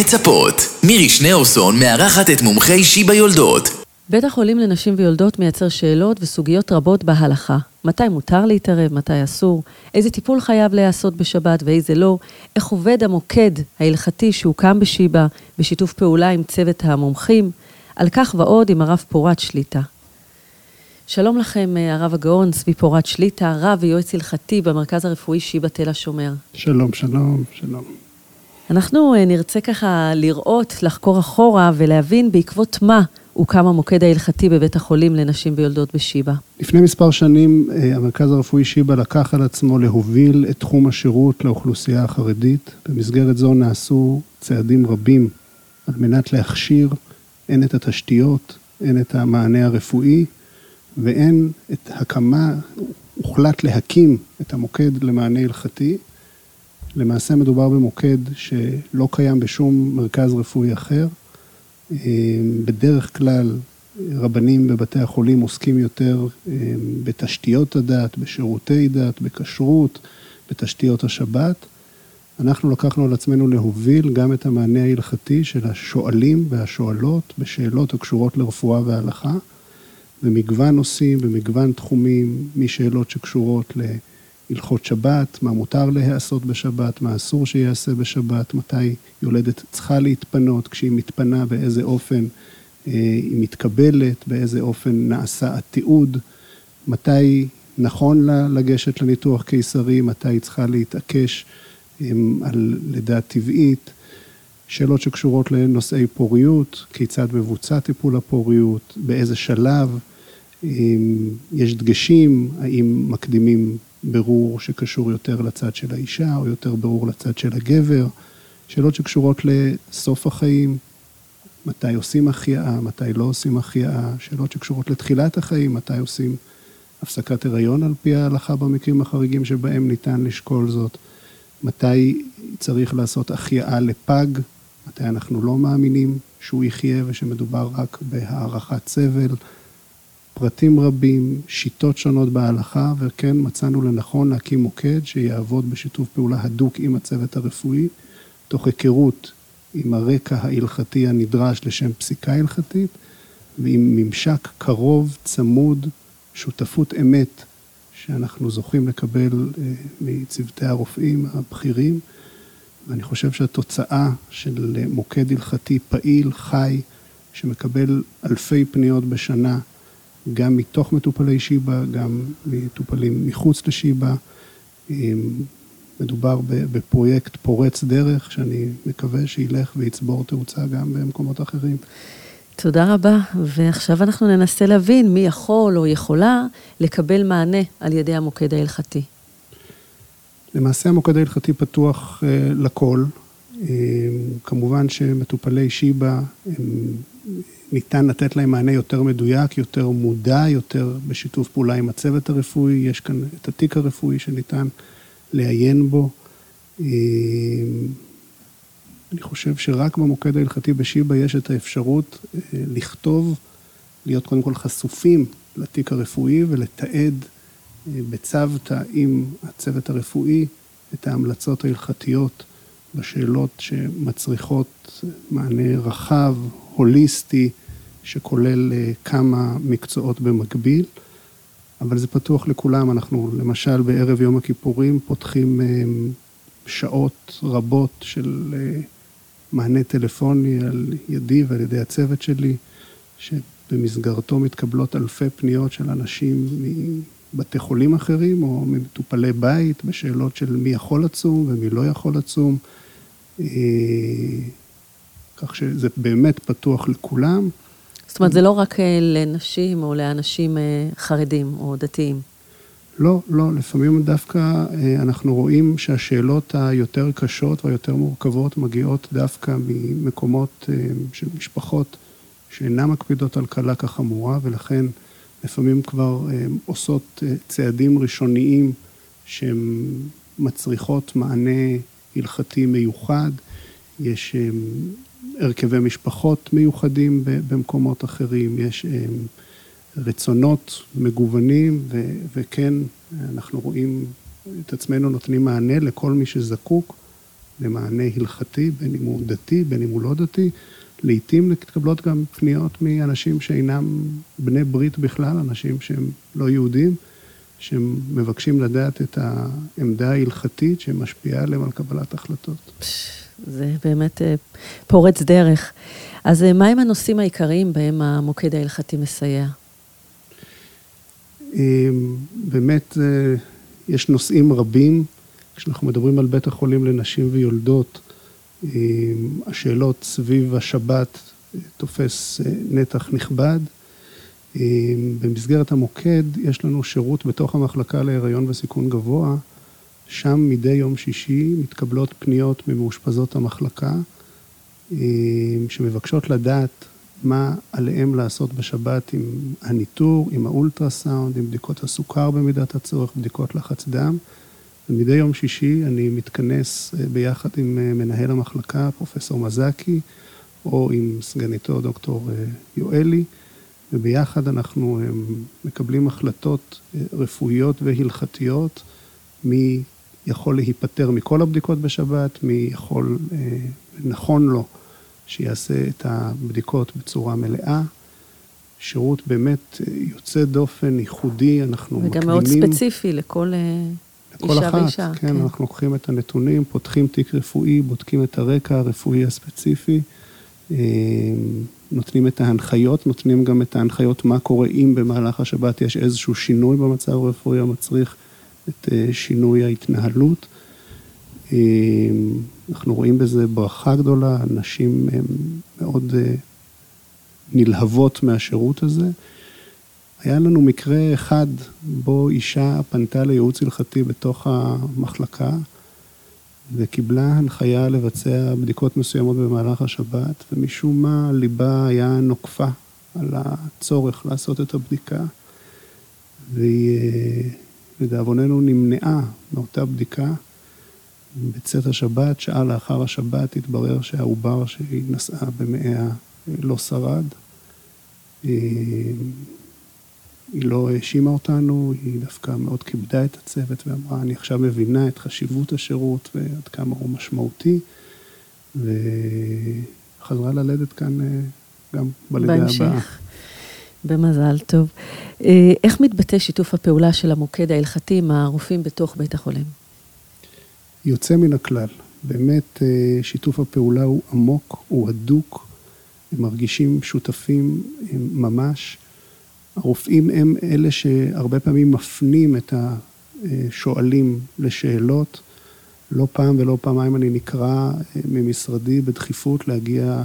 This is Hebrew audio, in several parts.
מצפות. מירי שניאורסון מארחת את מומחי שיבא יולדות. בית החולים לנשים ויולדות מייצר שאלות וסוגיות רבות בהלכה. מתי מותר להתערב, מתי אסור, איזה טיפול חייב להיעשות בשבת ואיזה לא, איך עובד המוקד ההלכתי שהוקם בשיבא, בשיתוף פעולה עם צוות המומחים, על כך ועוד עם הרב פורת שליטה. שלום לכם, הרב הגאון, צבי פורת שליטה, רב ויועץ הלכתי במרכז הרפואי שיבא תל השומר. שלום, שלום, שלום. אנחנו נרצה ככה לראות, לחקור אחורה ולהבין בעקבות מה הוקם המוקד ההלכתי בבית החולים לנשים ויולדות בשיבא. לפני מספר שנים המרכז הרפואי שיבא לקח על עצמו להוביל את תחום השירות לאוכלוסייה החרדית. במסגרת זו נעשו צעדים רבים על מנת להכשיר הן את התשתיות, הן את המענה הרפואי, והן את הקמה, הוחלט להקים את המוקד למענה הלכתי. למעשה מדובר במוקד שלא קיים בשום מרכז רפואי אחר. בדרך כלל רבנים בבתי החולים עוסקים יותר בתשתיות הדת, בשירותי דת, בכשרות, בתשתיות השבת. אנחנו לקחנו על עצמנו להוביל גם את המענה ההלכתי של השואלים והשואלות בשאלות הקשורות לרפואה והלכה, במגוון נושאים, במגוון תחומים, משאלות שקשורות להלכות שבת, מה מותר להיעשות בשבת, מה אסור שיעשה בשבת, מתי יולדת צריכה להתפנות, כשהיא מתפנה, באיזה אופן היא מתקבלת, באיזה אופן נעשה התיעוד, מתי נכון לה לגשת לניתוח קיסרי, מתי היא צריכה להתעקש על לידה טבעית, שאלות שקשורות לנושאי פוריות, כיצד מבוצע טיפול הפוריות, באיזה שלב, יש דגשים, האם מקדימים ברור שקשור יותר לצד של האישה או יותר ברור לצד של הגבר, שאלות שקשורות לסוף החיים, מתי עושים החייאה, מתי לא עושים החייאה, שאלות שקשורות לתחילת החיים, מתי עושים הפסקת הריון על פי ההלכה במקרים החריגים שבהם ניתן לשקול זאת, מתי צריך לעשות החייאה לפג, מתי אנחנו לא מאמינים שהוא יחיה ושמדובר רק בהארכת סבל, פרטים רבים, שיטות שונות בהלכה, וכן מצאנו לנכון להקים מוקד שיעבוד בשיתוף פעולה הדוק עם הצוות הרפואי, תוך היכרות עם הרקע ההלכתי הנדרש לשם פסיקה הלכתית, ועם ממשק קרוב, צמוד, שותפות אמת, שאנחנו זוכים לקבל מצוותי הרופאים הבכירים, ואני חושב שהתוצאה של מוקד הלכתי פעיל, חי, שמקבל אלפי פניות בשנה, גם מתוך מטופלי שיבא, גם מטופלים מחוץ לשיבא. מדובר בפרויקט פורץ דרך, שאני מקווה שילך ויצבור תאוצה גם במקומות אחרים. תודה רבה, ועכשיו אנחנו ננסה להבין מי יכול או יכולה לקבל מענה על ידי המוקד ההלכתי. למעשה המוקד ההלכתי פתוח לכל. כמובן שמטופלי שיבא, ניתן לתת להם מענה יותר מדויק, יותר מודע, יותר בשיתוף פעולה עם הצוות הרפואי. יש כאן את התיק הרפואי שניתן לעיין בו. אני חושב שרק במוקד ההלכתי בשיבא יש את האפשרות לכתוב, להיות קודם כל חשופים לתיק הרפואי ולתעד בצוותא עם הצוות הרפואי את ההמלצות ההלכתיות בשאלות שמצריכות מענה רחב, הוליסטי, שכולל כמה מקצועות במקביל, אבל זה פתוח לכולם. אנחנו למשל בערב יום הכיפורים פותחים שעות רבות של מענה טלפוני על ידי ועל ידי הצוות שלי, שבמסגרתו מתקבלות אלפי פניות של אנשים מבתי חולים אחרים או ממטופלי בית בשאלות של מי יכול לצום ומי לא יכול לצום, כך שזה באמת פתוח לכולם. זאת אומרת, זה לא רק לנשים או לאנשים חרדים או דתיים. לא, לא, לפעמים דווקא אנחנו רואים שהשאלות היותר קשות והיותר מורכבות מגיעות דווקא ממקומות של משפחות שאינן מקפידות על קלה כחמורה, ולכן לפעמים כבר עושות צעדים ראשוניים שהן מצריכות מענה הלכתי מיוחד. יש הרכבי משפחות מיוחדים במקומות אחרים, יש רצונות מגוונים, וכן, אנחנו רואים את עצמנו נותנים מענה לכל מי שזקוק למענה הלכתי, בין אם הוא דתי, בין אם הוא לא דתי. לעתים מתקבלות גם פניות מאנשים שאינם בני ברית בכלל, אנשים שהם לא יהודים, שהם מבקשים לדעת את העמדה ההלכתית שמשפיעה עליהם על קבלת החלטות. זה באמת אה, פורץ דרך. אז אה, מהם הנושאים העיקריים בהם המוקד ההלכתי מסייע? אמ, באמת, אה, יש נושאים רבים. כשאנחנו מדברים על בית החולים לנשים ויולדות, השאלות סביב השבת תופס נתח נכבד. במסגרת המוקד יש לנו שירות בתוך המחלקה להיריון וסיכון גבוה. שם מדי יום שישי מתקבלות פניות ממאושפזות המחלקה, אמ, שמבקשות לדעת מה עליהם לעשות בשבת עם הניטור, עם האולטרסאונד, עם בדיקות הסוכר במידת הצורך, בדיקות לחץ דם. ומדי יום שישי אני מתכנס אה, ביחד עם אה, מנהל המחלקה, פרופסור מזקי, או עם סגניתו דוקטור אה, יואלי. וביחד אנחנו מקבלים החלטות אה, רפואיות והלכתיות, יכול להיפטר מכל הבדיקות בשבת, מי יכול, אה, נכון לו, שיעשה את הבדיקות בצורה מלאה. שירות באמת אה, יוצא דופן, ייחודי, אנחנו וגם מקדימים... וגם מאוד ספציפי לכל, לכל אישה אחת, ואישה. כן, כן, אנחנו לוקחים את הנתונים, פותחים תיק רפואי, בודקים את הרקע הרפואי הספציפי. נותנים את ההנחיות, נותנים גם את ההנחיות מה קורה אם במהלך השבת יש איזשהו שינוי במצב הרפואי המצריך את אה, שינוי ההתנהלות. אה, אנחנו רואים בזה ברכה גדולה, נשים מאוד אה, נלהבות מהשירות הזה. היה לנו מקרה אחד בו אישה פנתה לייעוץ הלכתי בתוך המחלקה. וקיבלה הנחיה לבצע בדיקות מסוימות במהלך השבת, ומשום מה ליבה היה נוקפה על הצורך לעשות את הבדיקה, והיא לדאבוננו נמנעה מאותה בדיקה. בצאת השבת, שעה לאחר השבת, התברר שהעובר שהיא נשאה במאיה לא שרד. היא לא האשימה אותנו, היא דווקא מאוד כיבדה את הצוות ואמרה, אני עכשיו מבינה את חשיבות השירות ועד כמה הוא משמעותי, וחזרה ללדת כאן אה, גם בלידה הבאה. בהמשך. במזל טוב. אה, איך מתבטא שיתוף הפעולה של המוקד ההלכתי עם הרופאים בתוך בית החולים? יוצא מן הכלל. באמת אה, שיתוף הפעולה הוא עמוק, הוא הדוק, הם מרגישים שותפים ממש. הרופאים הם אלה שהרבה פעמים מפנים את השואלים לשאלות. לא פעם ולא פעמיים אני נקרא אה, ממשרדי בדחיפות להגיע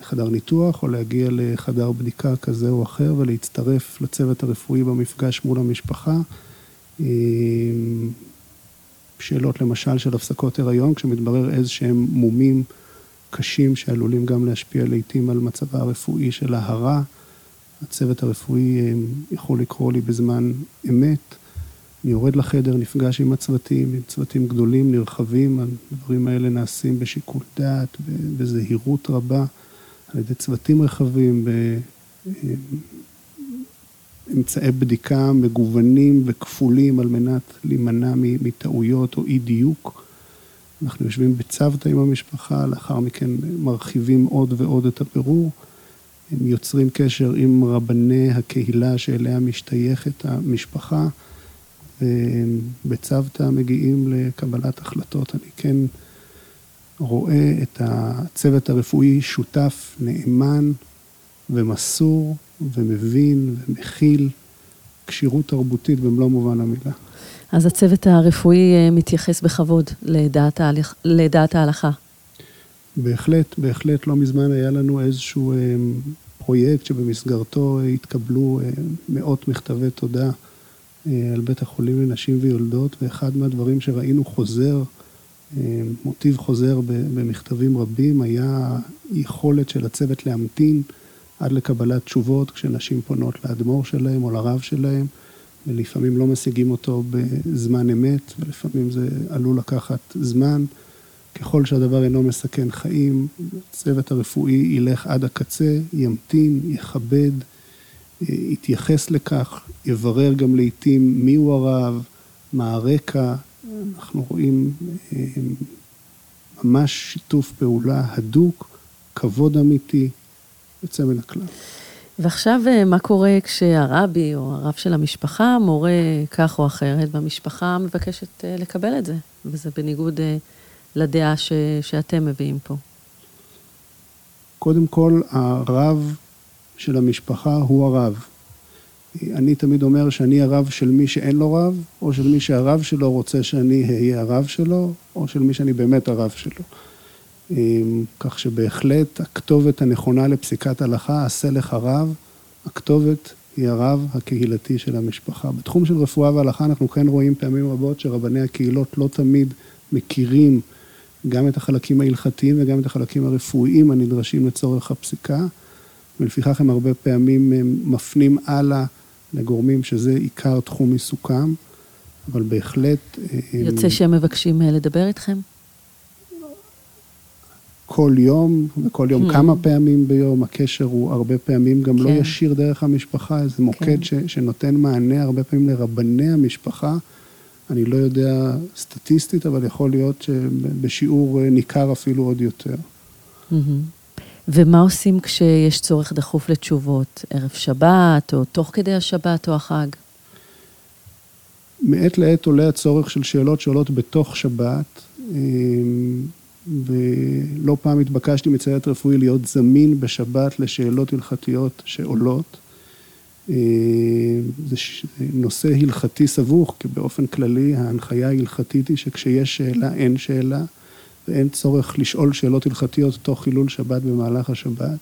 לחדר ניתוח או להגיע לחדר בדיקה כזה או אחר ולהצטרף לצוות הרפואי במפגש מול המשפחה. שאלות למשל של הפסקות הריון, כשמתברר איזה שהם מומים קשים שעלולים גם להשפיע לעיתים על מצבה הרפואי של ההרה. הצוות הרפואי אה, יכול לקרוא לי בזמן אמת. אני יורד לחדר, נפגש עם הצוותים, עם צוותים גדולים, נרחבים, הדברים האלה נעשים בשיקול דעת, בזהירות רבה, על ידי צוותים רחבים, באמצעי בדיקה מגוונים וכפולים על מנת להימנע מטעויות או אי דיוק. אנחנו יושבים בצוותא עם המשפחה, לאחר מכן מרחיבים עוד ועוד את הבירור. הם יוצרים קשר עם רבני הקהילה שאליה משתייכת המשפחה, ובצוותא מגיעים לקבלת החלטות. אני כן רואה את הצוות הרפואי שותף, נאמן ומסור ומבין ומכיל כשירות תרבותית במלוא מובן המילה. אז הצוות הרפואי אה, מתייחס בכבוד לדעת, ההלכ... לדעת ההלכה. בהחלט, בהחלט. לא מזמן היה לנו איזשהו אה, פרויקט שבמסגרתו התקבלו אה, מאות מכתבי תודה על בית החולים לנשים ויולדות, ואחד מהדברים שראינו חוזר, מוטיב חוזר במכתבים רבים, היה יכולת של הצוות להמתין עד לקבלת תשובות כשנשים פונות לאדמו"ר שלהם או לרב שלהם, ולפעמים לא משיגים אותו בזמן אמת, ולפעמים זה עלול לקחת זמן. ככל שהדבר אינו מסכן חיים, הצוות הרפואי ילך עד הקצה, ימתין, יכבד, אה, יתייחס לכך, יברר גם לעיתים מיהו הרב, מה הרקע. אנחנו רואים אה, ממש שיתוף פעולה הדוק, כבוד אמיתי, יוצא מן הכלל. ועכשיו, אה, מה קורה כשהרבי או הרב של המשפחה מורה כך או אחרת, והמשפחה מבקשת אה, לקבל את זה, וזה בניגוד לדעה ש, שאתם מביאים פה? קודם כל, הרב של המשפחה הוא הרב. אני תמיד אומר שאני הרב של מי שאין לו רב, או של מי שהרב שלו רוצה שאני אהיה הרב שלו, או של מי שאני באמת הרב שלו. כך שבהחלט הכתובת הנכונה לפסיקת הלכה, עשה לך רב, הכתובת היא הרב הקהילתי של המשפחה. בתחום של רפואה והלכה אנחנו כן רואים פעמים רבות שרבני הקהילות לא תמיד מכירים גם את החלקים ההלכתיים וגם את החלקים הרפואיים הנדרשים לצורך הפסיקה, ולפיכך הם הרבה פעמים מפנים הלאה לגורמים שזה עיקר תחום עיסוקם, אבל בהחלט... יוצא שהם מבקשים אה, לדבר איתכם? כל יום, וכל יום mm. כמה פעמים ביום, הקשר הוא הרבה פעמים גם לא כן. לא ישיר דרך המשפחה, זה מוקד כן. ש, שנותן מענה הרבה פעמים לרבני המשפחה. אני לא יודע סטטיסטית, אבל יכול להיות שבשיעור ניכר אפילו עוד יותר. Mm-hmm. ומה עושים כשיש צורך דחוף לתשובות? ערב שבת, או תוך כדי השבת או החג? מעת לעת עולה הצורך של שאלות שעולות בתוך שבת. אמ, ולא פעם התבקשתי מצוות רפואי להיות זמין בשבת לשאלות הלכתיות שעולות. אה, זה נושא הלכתי סבוך, כי באופן כללי ההנחיה ההלכתית היא שכשיש שאלה אין שאלה, ואין צורך לשאול שאלות הלכתיות תוך חילול שבת במהלך השבת,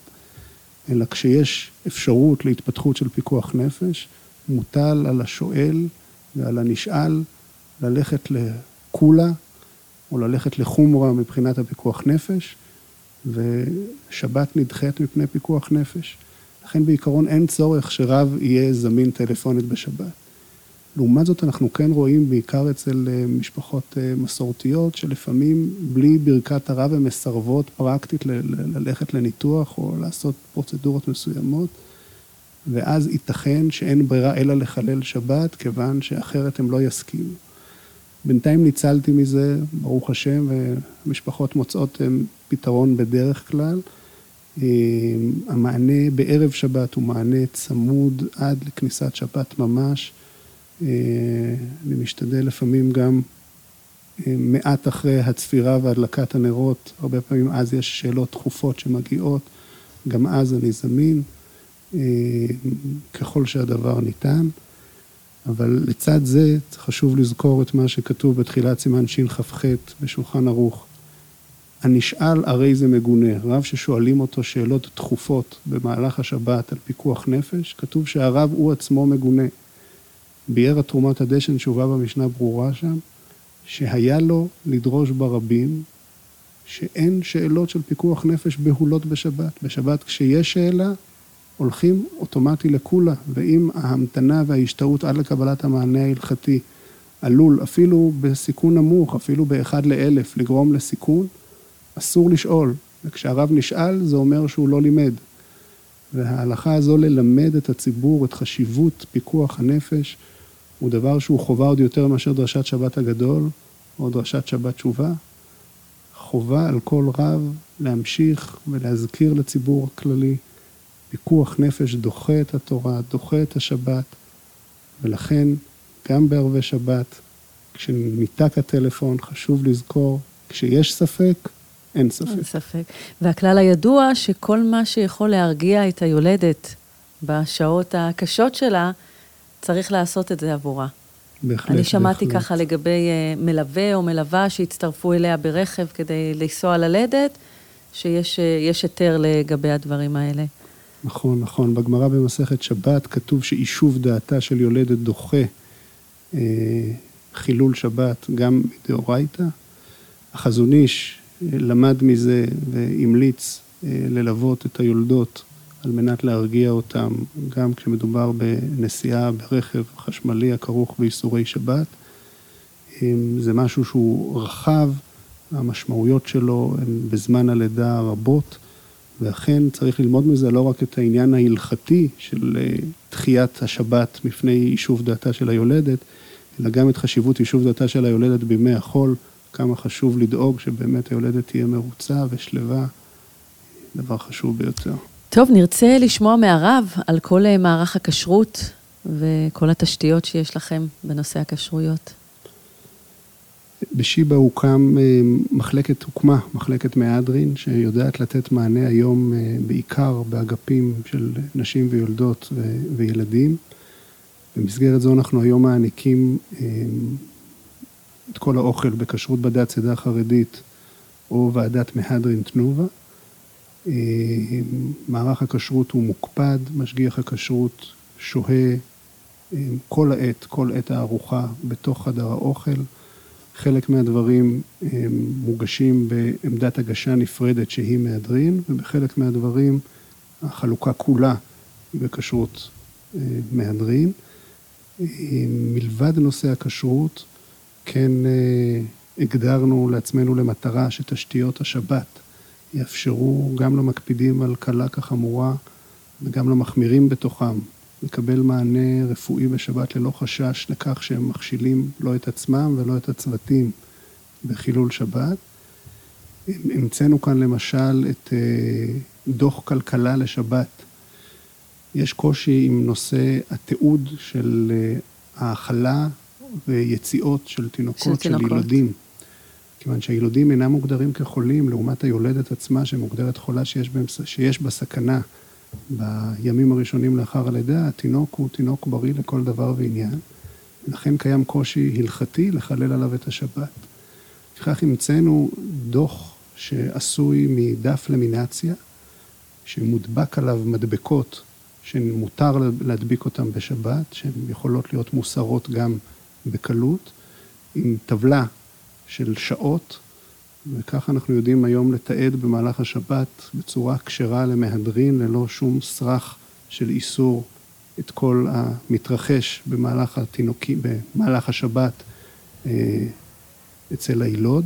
אלא כשיש אפשרות להתפתחות של פיקוח נפש, מוטל על השואל ועל הנשאל ללכת לקולה או ללכת לחומרה מבחינת הפיקוח נפש, ושבת נדחית מפני פיקוח נפש. לכן בעיקרון אין צורך שרב יהיה זמין טלפונית בשבת. לעומת זאת אנחנו כן רואים בעיקר אצל אה, משפחות אה, מסורתיות, שלפעמים בלי ברכת הרב הן מסרבות פרקטית ללכת לניתוח או לעשות פרוצדורות מסוימות, ואז ייתכן שאין ברירה אלא לחלל שבת, כיוון שאחרת הם לא יסכימו. בינתיים ניצלתי מזה, ברוך השם, ומשפחות מוצאות פתרון בדרך כלל. אה, המענה בערב שבת הוא מענה צמוד עד לכניסת שבת ממש. אה, אני משתדל לפעמים גם אה, מעט אחרי הצפירה והדלקת הנרות, הרבה פעמים אז יש שאלות דחופות שמגיעות, גם אז אני זמין, ככל שהדבר ניתן. אבל לצד זה חשוב לזכור את מה שכתוב בתחילת סימן שכ"ח בשולחן ערוך. הנשאל הרי זה מגונה, רב ששואלים אותו שאלות דחופות במהלך השבת על פיקוח נפש, כתוב שהרב הוא עצמו מגונה. ביאר התרומת הדשן שהובא במשנה ברורה שם, שהיה לו לדרוש ברבים שאין שאלות של פיקוח נפש בהולות בשבת. בשבת כשיש שאלה, הולכים אוטומטי לקולה, ואם ההמתנה וההשתאות עד לקבלת המענה ההלכתי עלול, אפילו בסיכון נמוך, אפילו באחד לאלף, לגרום לסיכון, אסור לשאול. וכשהרב נשאל, זה אומר שהוא לא לימד. וההלכה הזו ללמד את הציבור את חשיבות פיקוח הנפש, הוא דבר שהוא חובה עוד יותר מאשר דרשת שבת הגדול, או דרשת שבת תשובה. חובה על כל רב להמשיך ולהזכיר לציבור הכללי פיקוח נפש דוחה את התורה, דוחה את השבת, ולכן גם בערבי שבת, כשניתק הטלפון, חשוב לזכור, כשיש ספק, אין ספק. אין ספק. והכלל הידוע שכל מה שיכול להרגיע את היולדת בשעות הקשות שלה, צריך לעשות את זה עבורה. בהחלט, אני שמעתי בהחלט. ככה לגבי uh, מלווה או מלווה שהצטרפו אליה ברכב כדי לנסוע ללדת, שיש uh, היתר לגבי הדברים האלה. נכון, נכון. בגמרא במסכת שבת כתוב שיישוב דעתה של יולדת דוחה אה, חילול שבת גם מדאורייתא. החזון איש אה, למד מזה והמליץ אה, ללוות את היולדות על מנת להרגיע אותם, גם כשמדובר בנסיעה ברכב חשמלי הכרוך באיסורי שבת. זה משהו שהוא רחב, המשמעויות שלו הן בזמן הלידה רבות. ואכן צריך ללמוד מזה לא רק את העניין ההלכתי של אה, דחיית השבת מפני יישוב דעתה של היולדת, אלא גם את חשיבות יישוב דעתה של היולדת בימי החול, כמה חשוב לדאוג שבאמת היולדת תהיה מרוצה ושלווה, דבר חשוב ביותר. טוב, נרצה לשמוע מהרב על כל אה, מערך הכשרות וכל התשתיות שיש לכם בנושא הכשרויות. בשיבא הוקם אה, מחלקת, הוקמה מחלקת מהדרין, שיודעת לתת מענה היום אה, בעיקר באגפים של נשים ויולדות וילדים. במסגרת זו אנחנו היום מעניקים את כל האוכל בכשרות בדת עדה חרדית או ועדת מהדרין תנובה. אה, מערך הכשרות הוא מוקפד, משגיח הכשרות שוהה אה, כל העת, כל עת הארוחה בתוך חדר האוכל. חלק מהדברים אה, מוגשים בעמדת הגשה נפרדת שהיא מהדרין, ובחלק מהדברים החלוקה כולה היא בכשרות מהדרין. מלבד נושא הכשרות, כן הגדרנו לעצמנו למטרה שתשתיות השבת יאפשרו גם למקפידים על קלה כחמורה וגם למחמירים בתוכם לקבל מענה רפואי בשבת ללא חשש לכך שהם מכשילים לא את עצמם ולא את הצוותים בחילול שבת. המצאנו כאן למשל את אה, דוח כלכלה לשבת. יש קושי עם נושא התיעוד של אה, האכלה ויציאות של תינוקות, של, של ילדים. כיוון שהילודים אינם מוגדרים כחולים, לעומת היולדת עצמה שמוגדרת חולה שיש, בהם, שיש בה סכנה בימים הראשונים לאחר הלידה, התינוק הוא תינוק בריא לכל דבר ועניין. לכן קיים קושי הלכתי לחלל עליו את השבת. לפיכך המצאנו דוח שעשוי מדף למינציה, שמודבק עליו מדבקות שמותר להדביק אותן בשבת, שהן יכולות להיות מוסרות גם בקלות, עם טבלה של שעות, וכך אנחנו יודעים היום לתעד במהלך השבת בצורה כשרה למהדרין, ללא שום סרח של איסור את כל המתרחש במהלך התינוקי, במהלך השבת אה, אצל היילוד.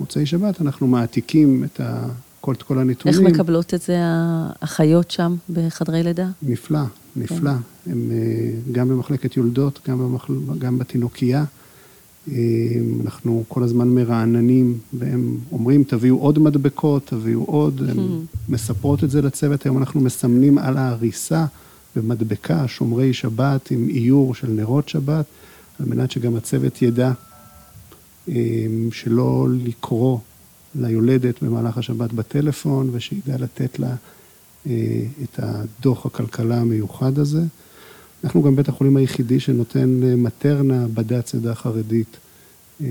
מוצאי שבת אנחנו מעתיקים את ה... כל, את כל הנתונים. איך מקבלות את זה האחיות שם בחדרי לידה? נפלא, נפלא. כן. הם אה, גם במחלקת יולדות, גם, במחל... גם בתינוקייה. אה, אנחנו כל הזמן מרעננים, והם אומרים, תביאו עוד מדבקות, תביאו עוד, הן hmm. מספרות את זה לצוות. היום אנחנו מסמנים על ההריסה במדבקה, שומרי שבת עם איור של נרות שבת, על מנת שגם הצוות ידע אה, שלא לקרוא ליולדת במהלך השבת בטלפון, ושידע לתת לה אה, את הדוח הכלכלה המיוחד הזה. אנחנו גם בית החולים היחידי שנותן אה, מטרנה בדת עדה חרדית. אה,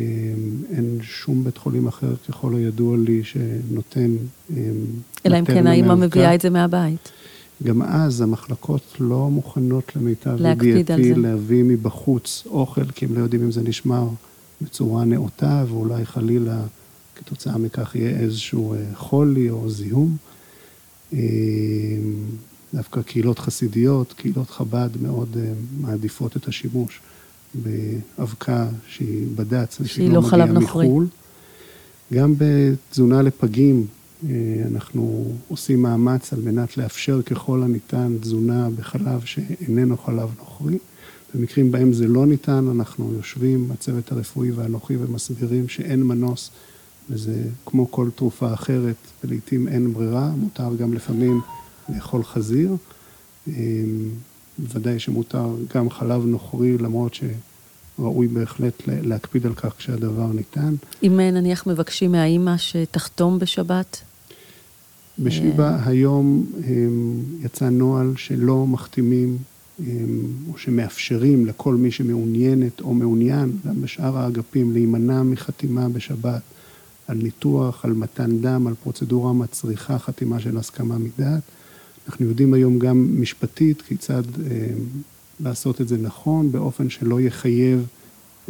אין שום בית חולים אחר, ככל הידוע לי, שנותן מטרנה אלא אם כן האמא מביאה את זה מהבית. גם אז המחלקות לא מוכנות למיטב ידיעתי להביא מבחוץ אוכל, כי הם לא יודעים אם זה נשמר בצורה נאותה, ואולי חלילה כתוצאה מכך יהיה איזשהו אה, חולי או זיהום. אה, דווקא קהילות חסידיות, קהילות חב"ד מאוד אה, מעדיפות את השימוש באבקה שהיא בד"ץ ושהיא לא, לא מגיעה מחו"ל. גם בתזונה לפגים אנחנו עושים מאמץ על מנת לאפשר ככל הניתן תזונה בחלב שאיננו חלב נוכרי. במקרים בהם זה לא ניתן, אנחנו יושבים, הצוות הרפואי ואנוכי, ומסבירים שאין מנוס וזה כמו כל תרופה אחרת, ולעיתים אין ברירה, מותר גם לפעמים לאכול חזיר. אמ, בוודאי שמותר גם חלב נוכרי, למרות שראוי בהחלט להקפיד על כך כשהדבר ניתן. אם נניח מבקשים מהאימא שתחתום בשבת? בשיבא אה. היום אמ, יצא נוהל שלא מחתימים אמ, או שמאפשרים לכל מי שמעוניינת או מעוניין, גם בשאר האגפים, להימנע מחתימה בשבת. על ניתוח, על מתן דם, על פרוצדורה מצריכה חתימה של הסכמה מדעת. אנחנו יודעים היום גם משפטית כיצד אה, לעשות את זה נכון, באופן שלא יחייב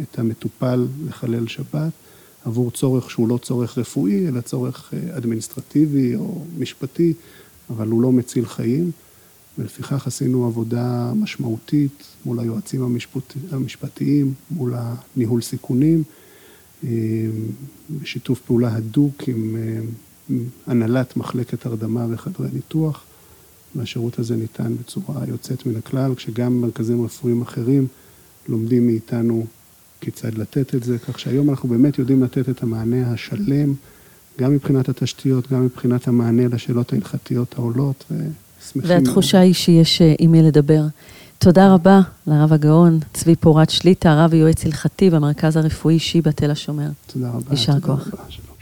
את המטופל לחלל שבת, עבור צורך שהוא לא צורך רפואי, אלא צורך אה, אדמיניסטרטיבי או משפטי, אבל הוא לא מציל חיים. ולפיכך עשינו עבודה משמעותית מול היועצים המשפט, המשפטיים, מול הניהול סיכונים. אה, בשיתוף פעולה הדוק עם אה, הנהלת מחלקת הרדמה וחדרי ניתוח, והשירות הזה ניתן בצורה יוצאת מן הכלל, כשגם מרכזים רפואיים אחרים לומדים מאיתנו כיצד לתת את זה, כך שהיום אנחנו באמת יודעים לתת את המענה השלם, גם מבחינת התשתיות, גם מבחינת המענה לשאלות ההלכתיות העולות, ושמחים והתחושה היא שיש אה, עם מי לדבר. תודה רבה לרב הגאון, צבי פורת שליטה, רב ויועץ הלכתי במרכז הרפואי שיבא תל השומר. תודה רבה. יישר כוח. רבה.